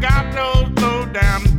got no slow down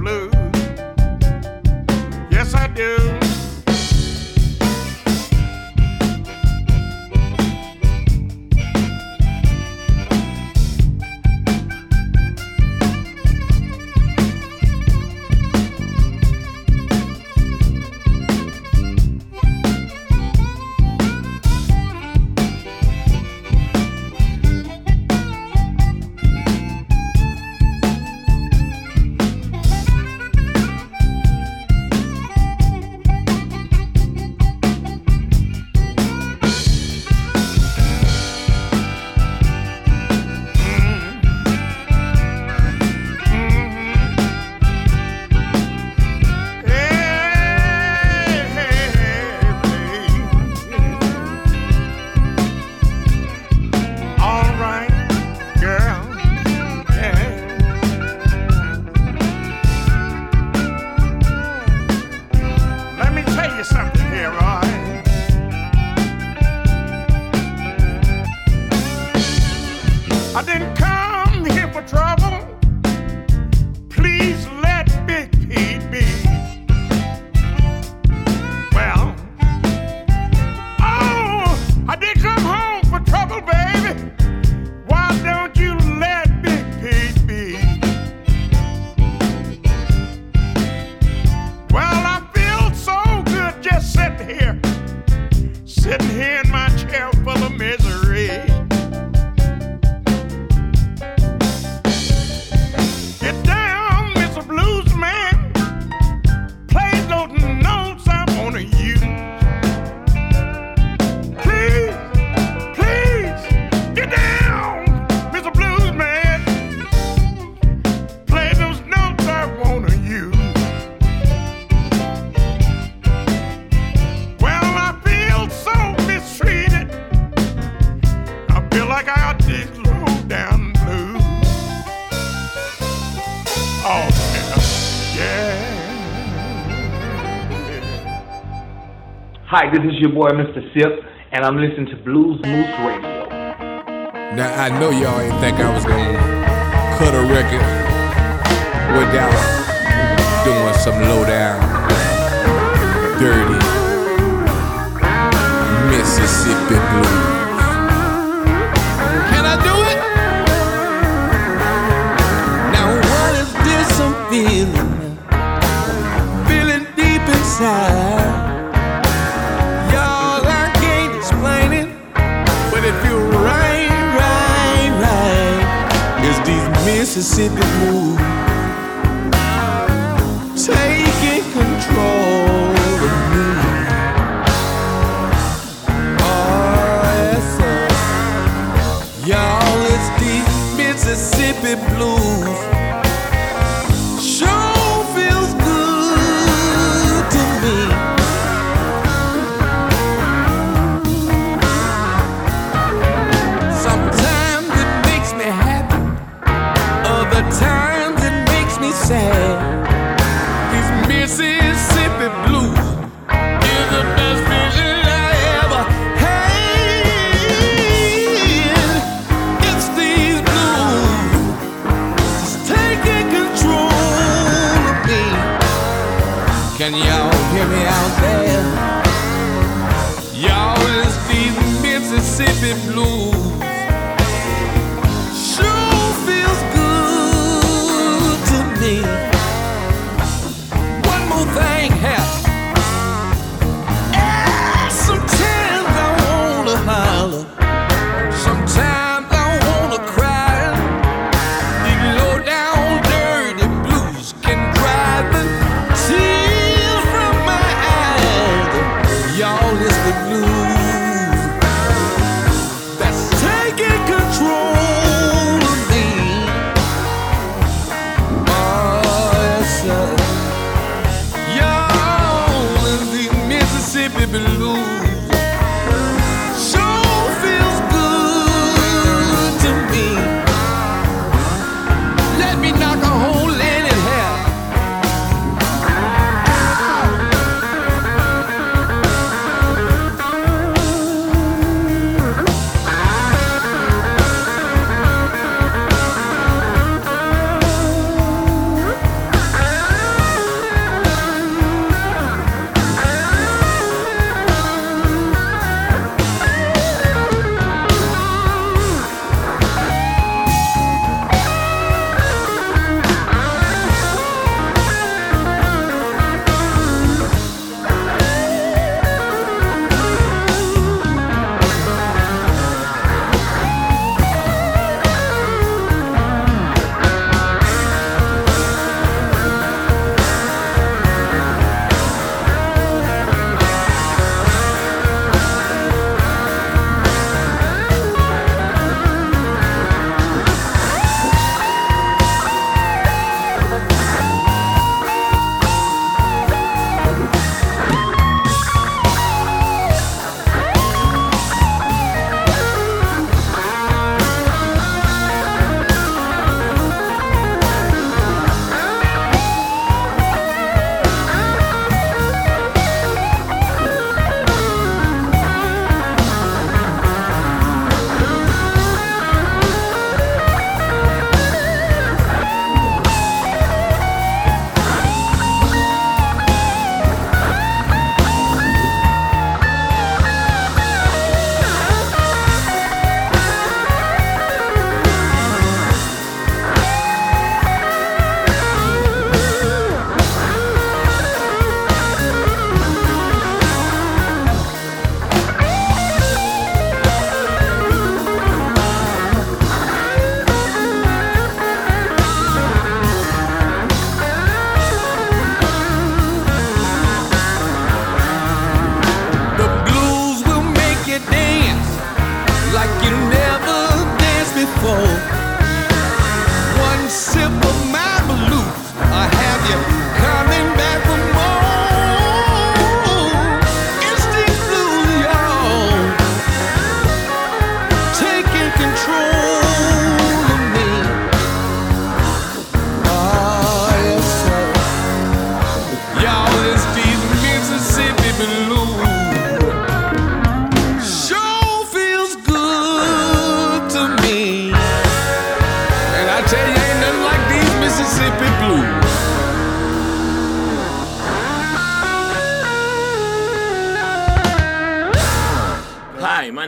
Hi, this is your boy, Mr. Sipp, and I'm listening to Bluesmoose Radio. Now, I know y'all ain't think I was gonna cut a record without doing some lowdown, dirty Mississippi blues. Mississippi Blue. Can y'all hear me out there? Y'all is the Mississippi blues.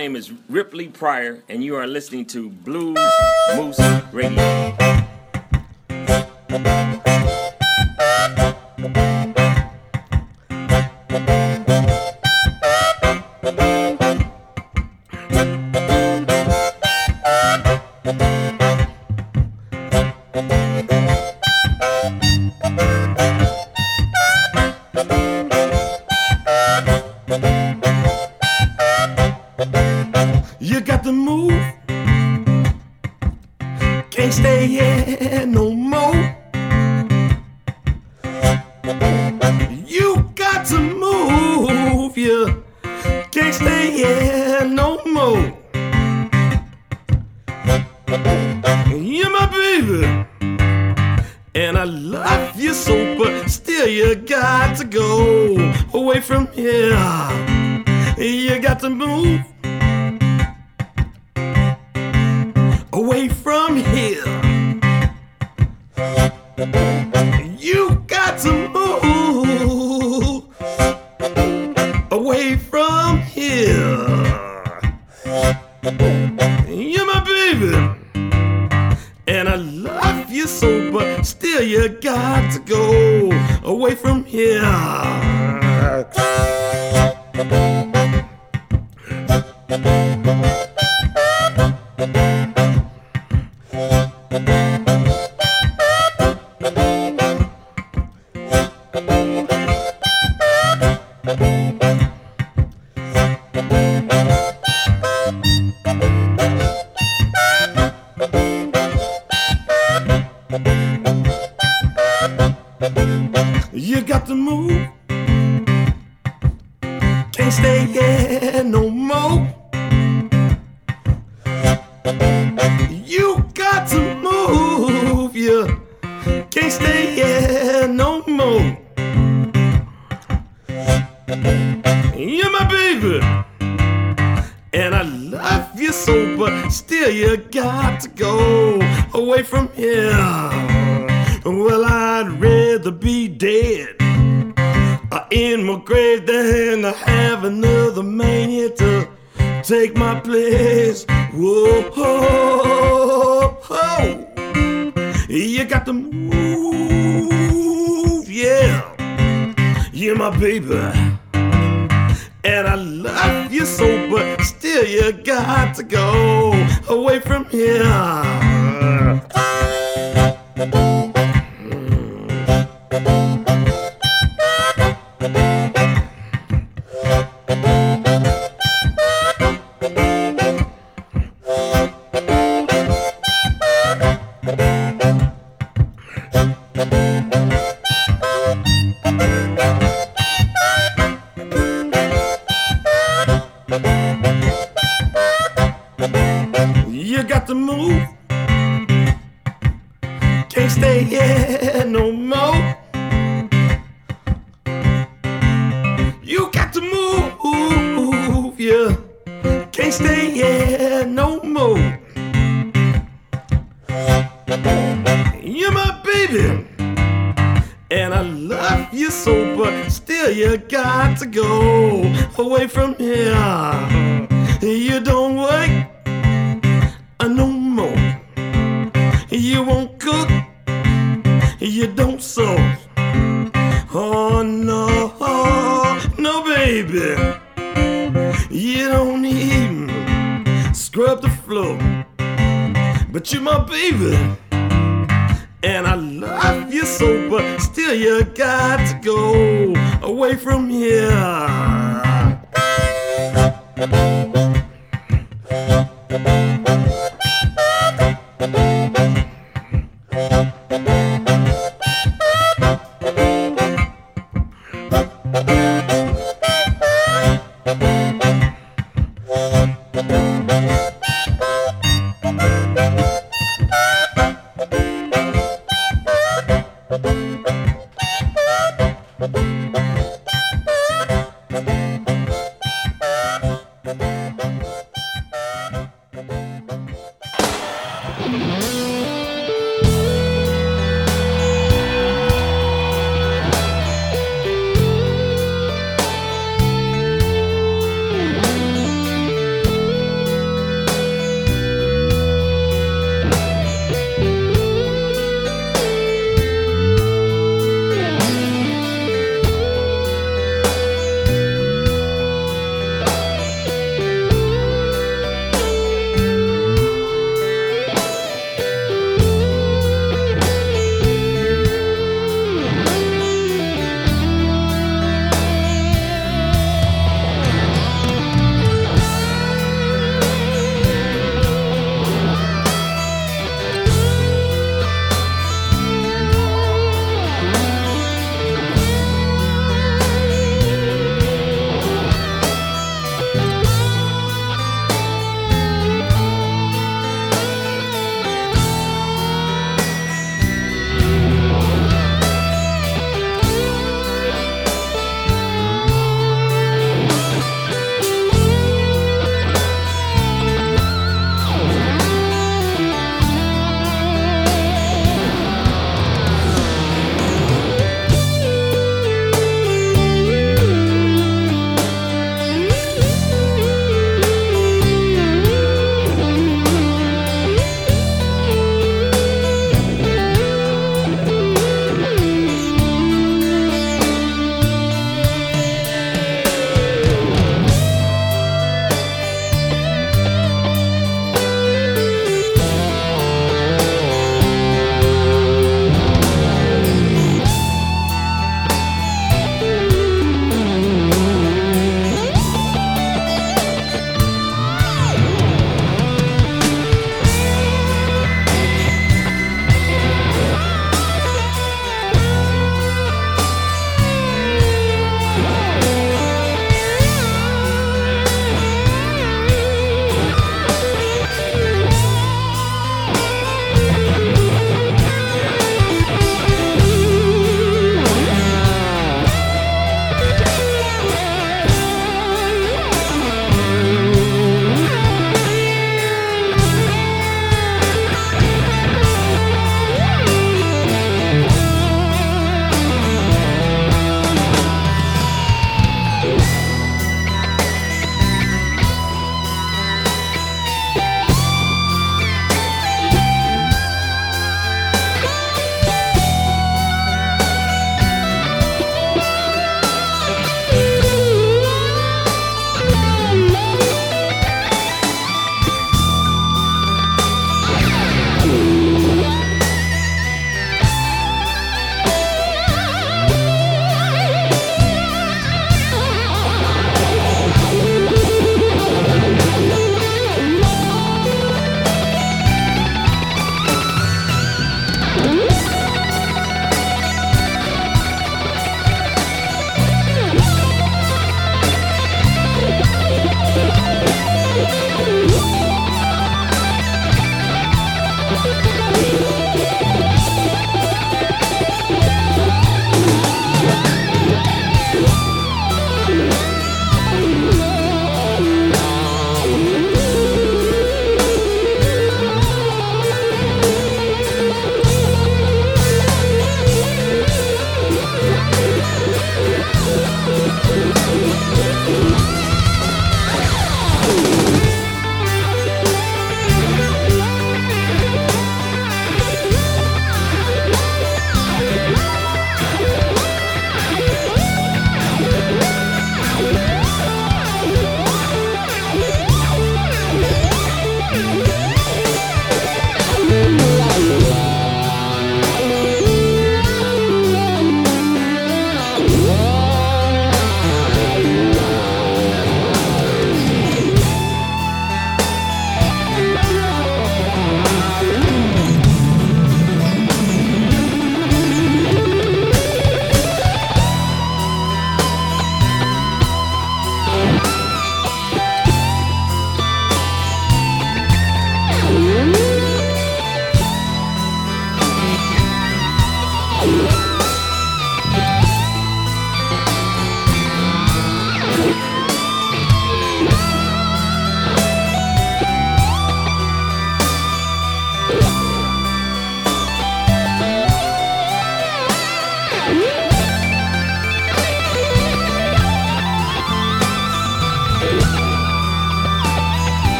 name is Rip Lee Pryor, and you are listening to Blues Moose Radio. You got to go away from here. You don't work uh, no more. You won't cook. You don't sew. Oh no, no baby. You don't even scrub the floor. But you're my baby.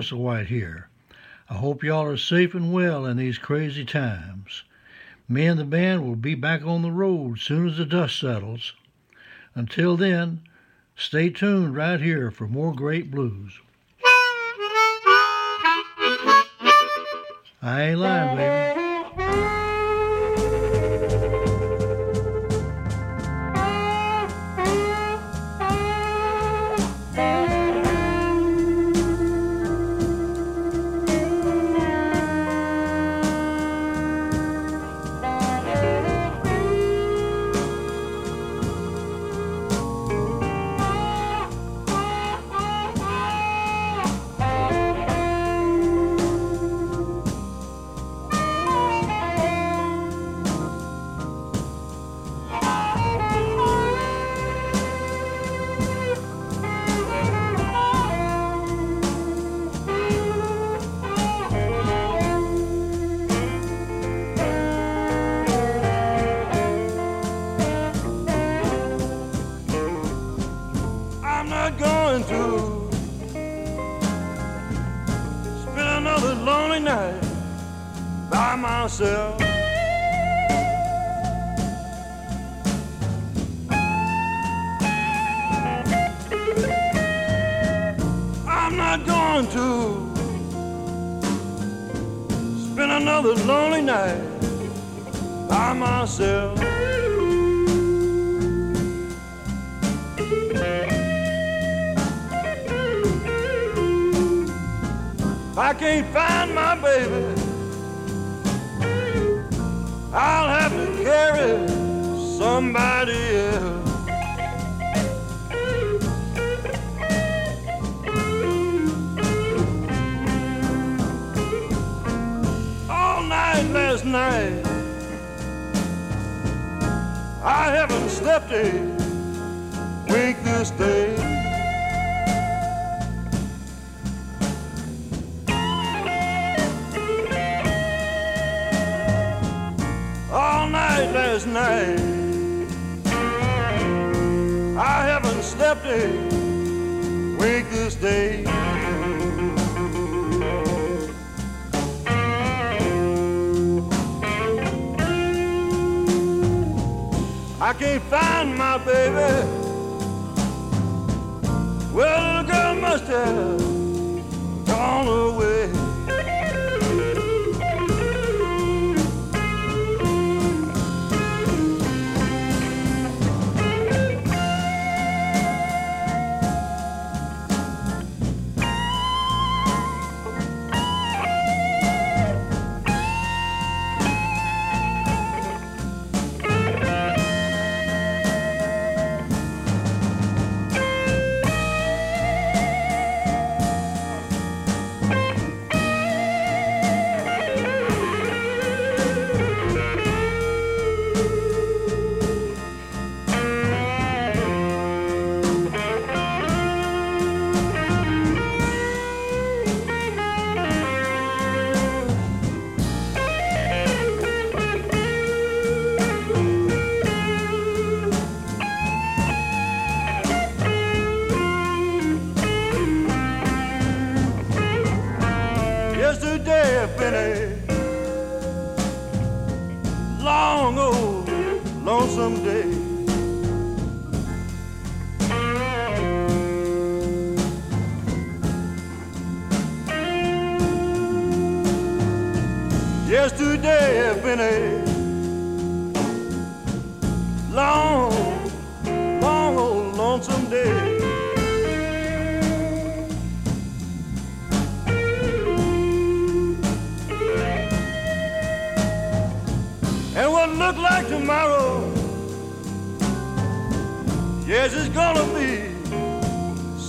Hello, White here. I hope y'all are safe and well in these crazy times. Me and the band will be back on the road soon as the dust settles. Until then, stay tuned right here for more great blues. I ain't lying, baby. I can't find my baby. Well, the girl must have gone away.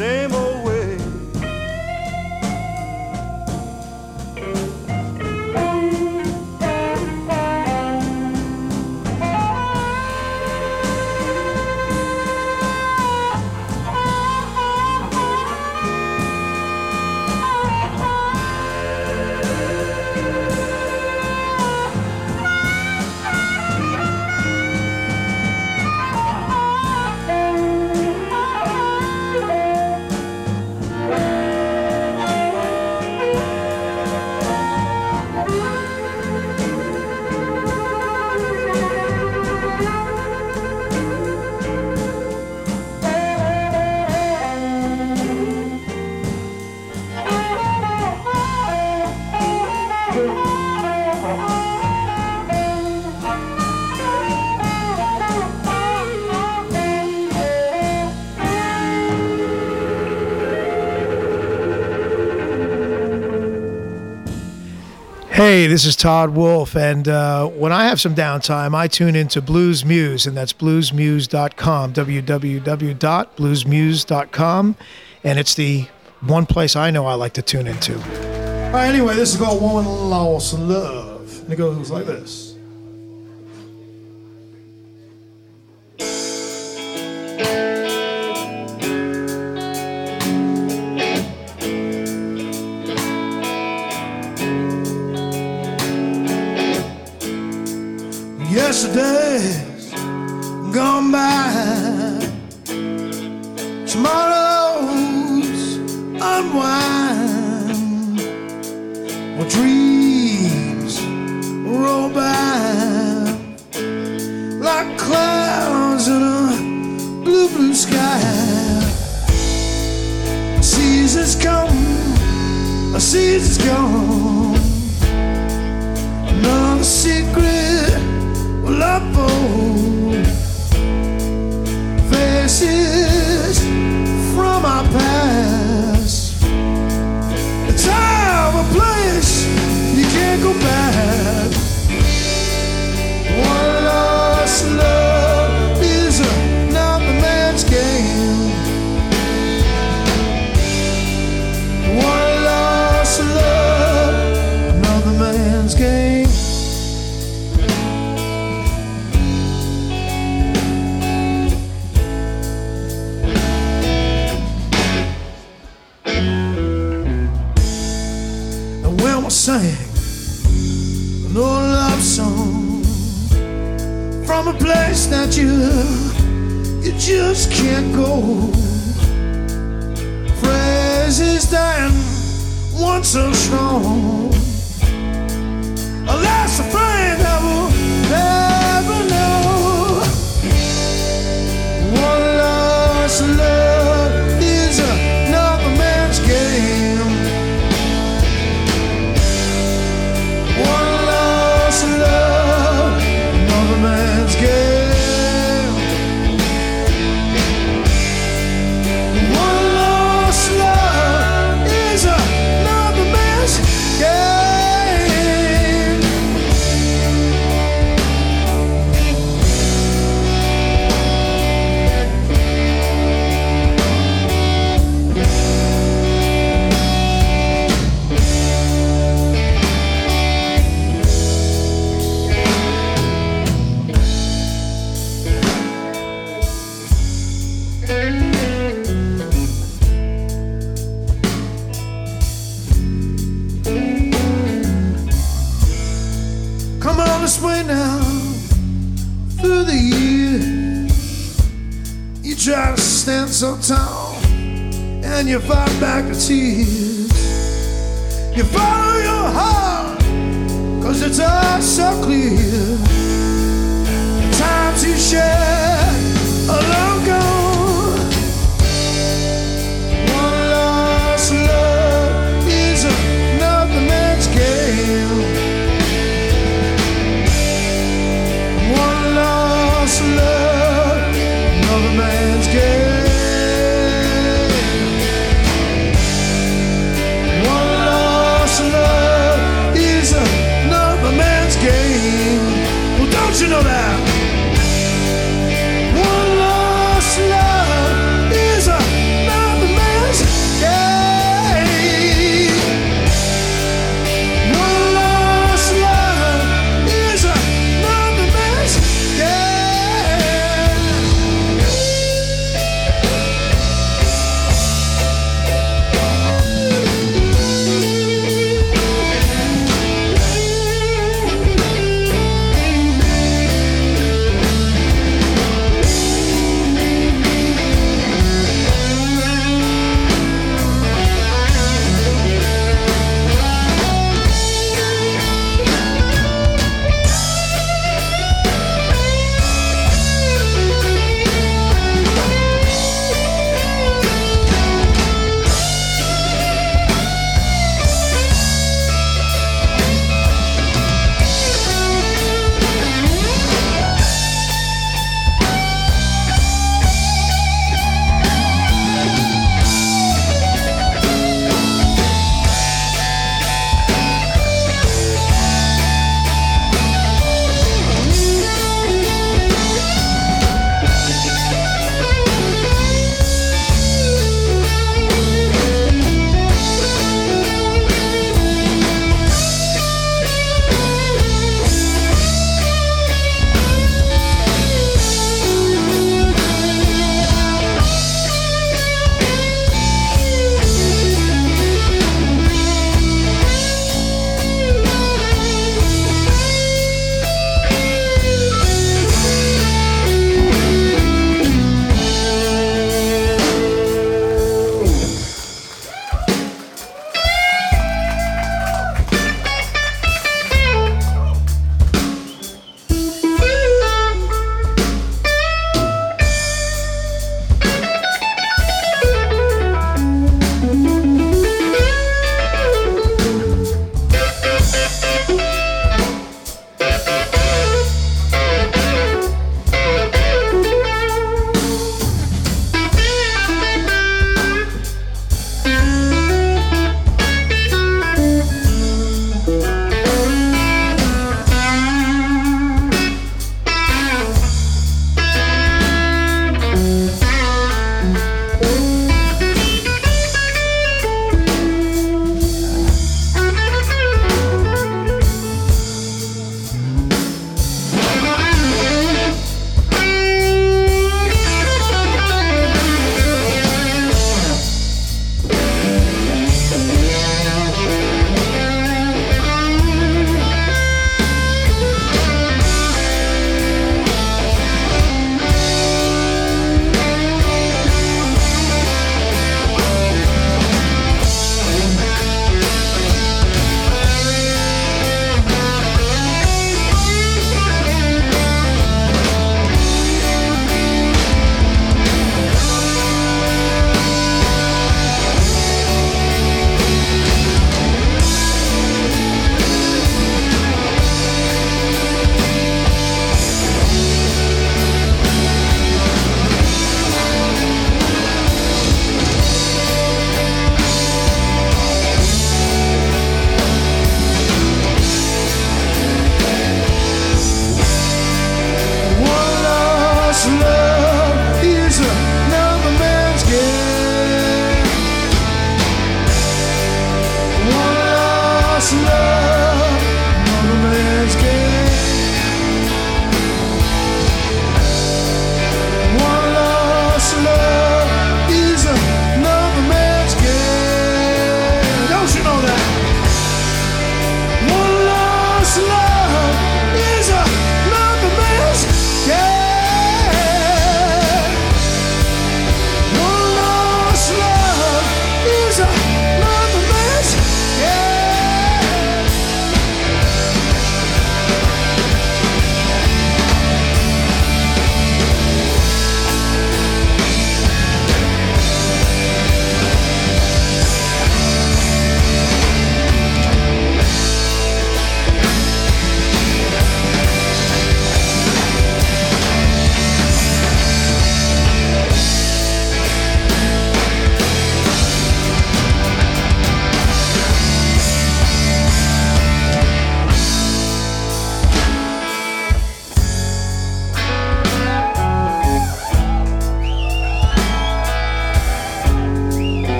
Same old Hey, this is Todd Wolfe, and uh, when I have some downtime, I tune into Blues Moose, and that's bluesmoose.com, www.bluesmoose.com, and it's the one place I know I like to tune into. All right, anyway, this is called One Lost Love, and it goes like this.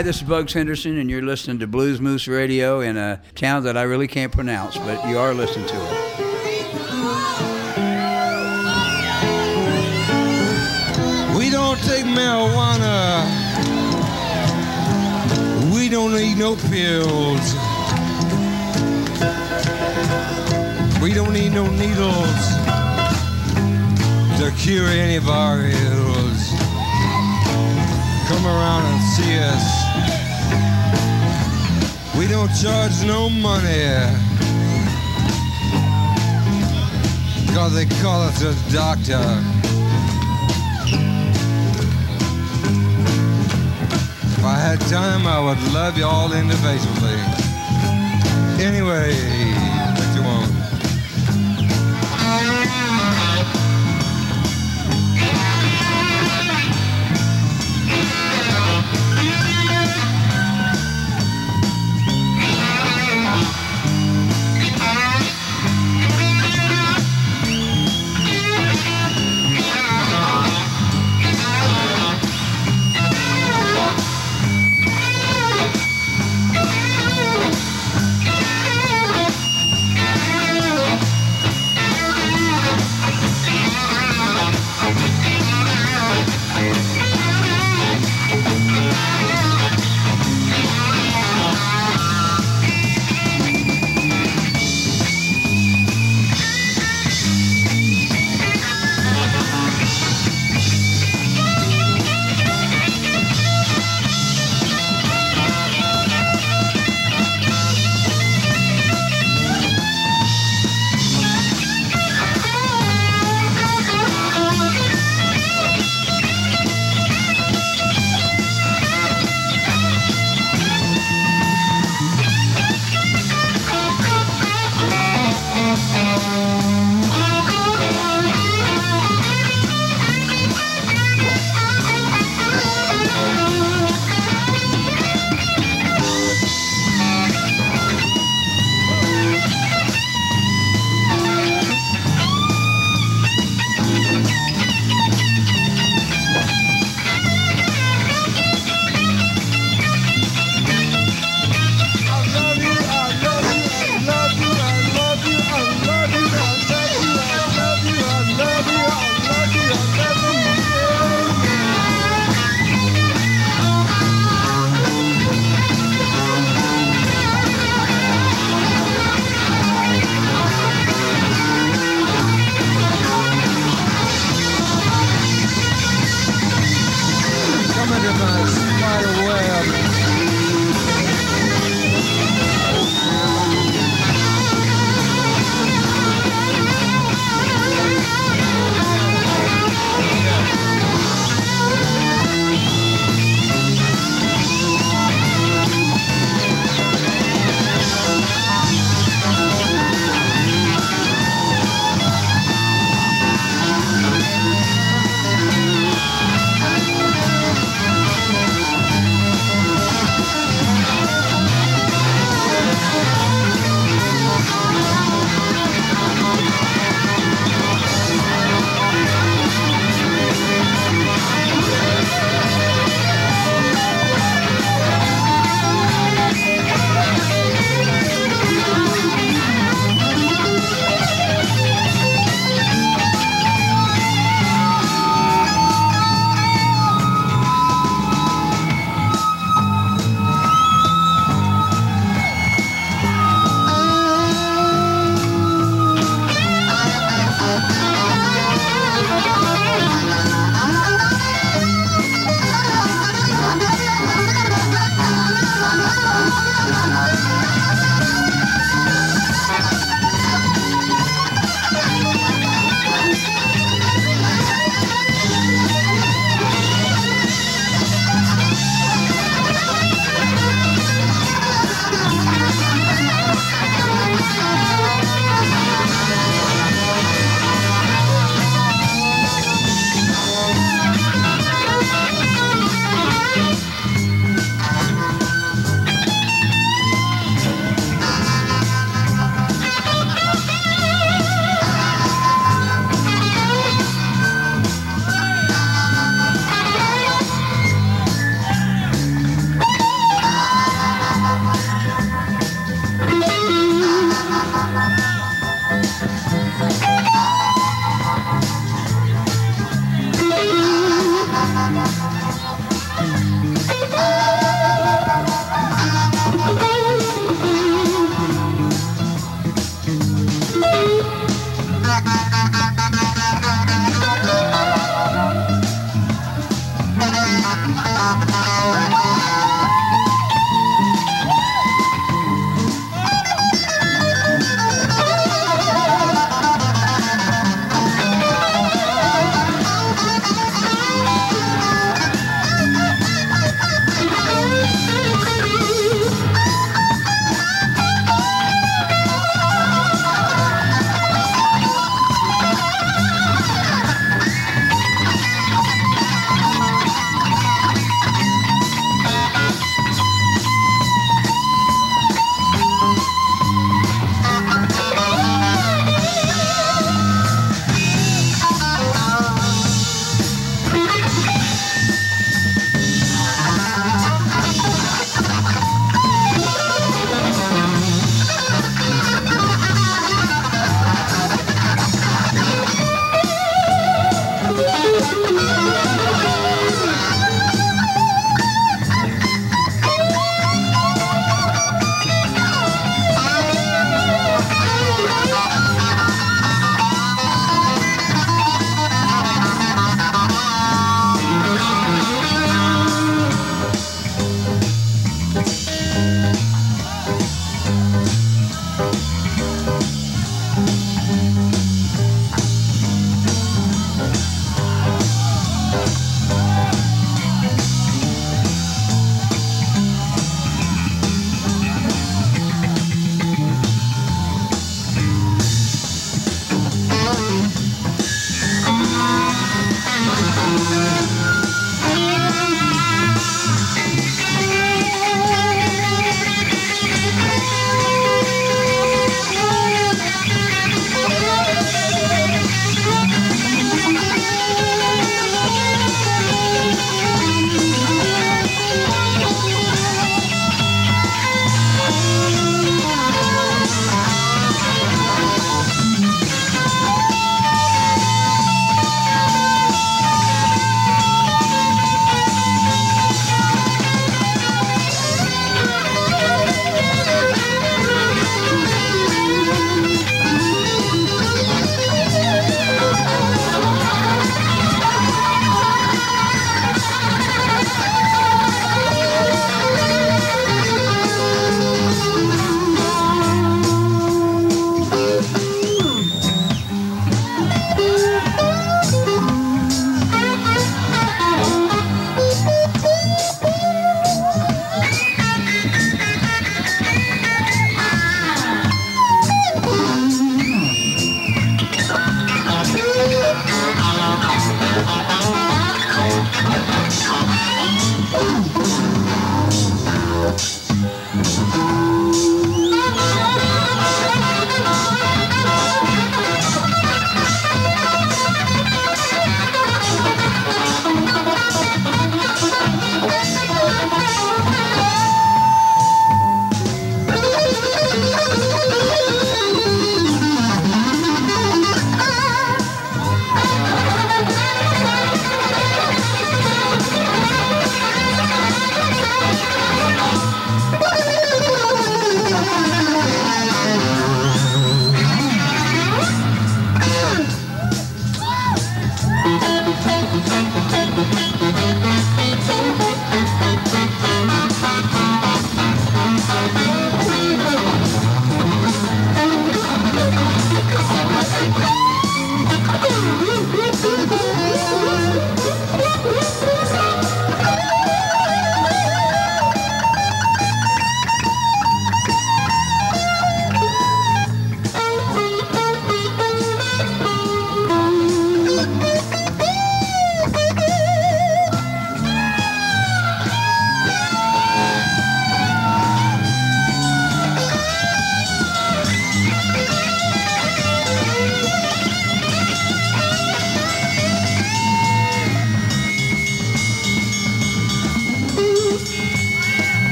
Hi, this is Bugs Henderson, and you're listening to Blues Moose Radio in a town that I really can't pronounce, but you are listening to it. We don't take marijuana. We don't need no pills. We don't need no needles to cure any of our ills. Come around and see us. Don't charge no money. Cause they call us a doctor. If I had time, I would love you all individually. Anyway,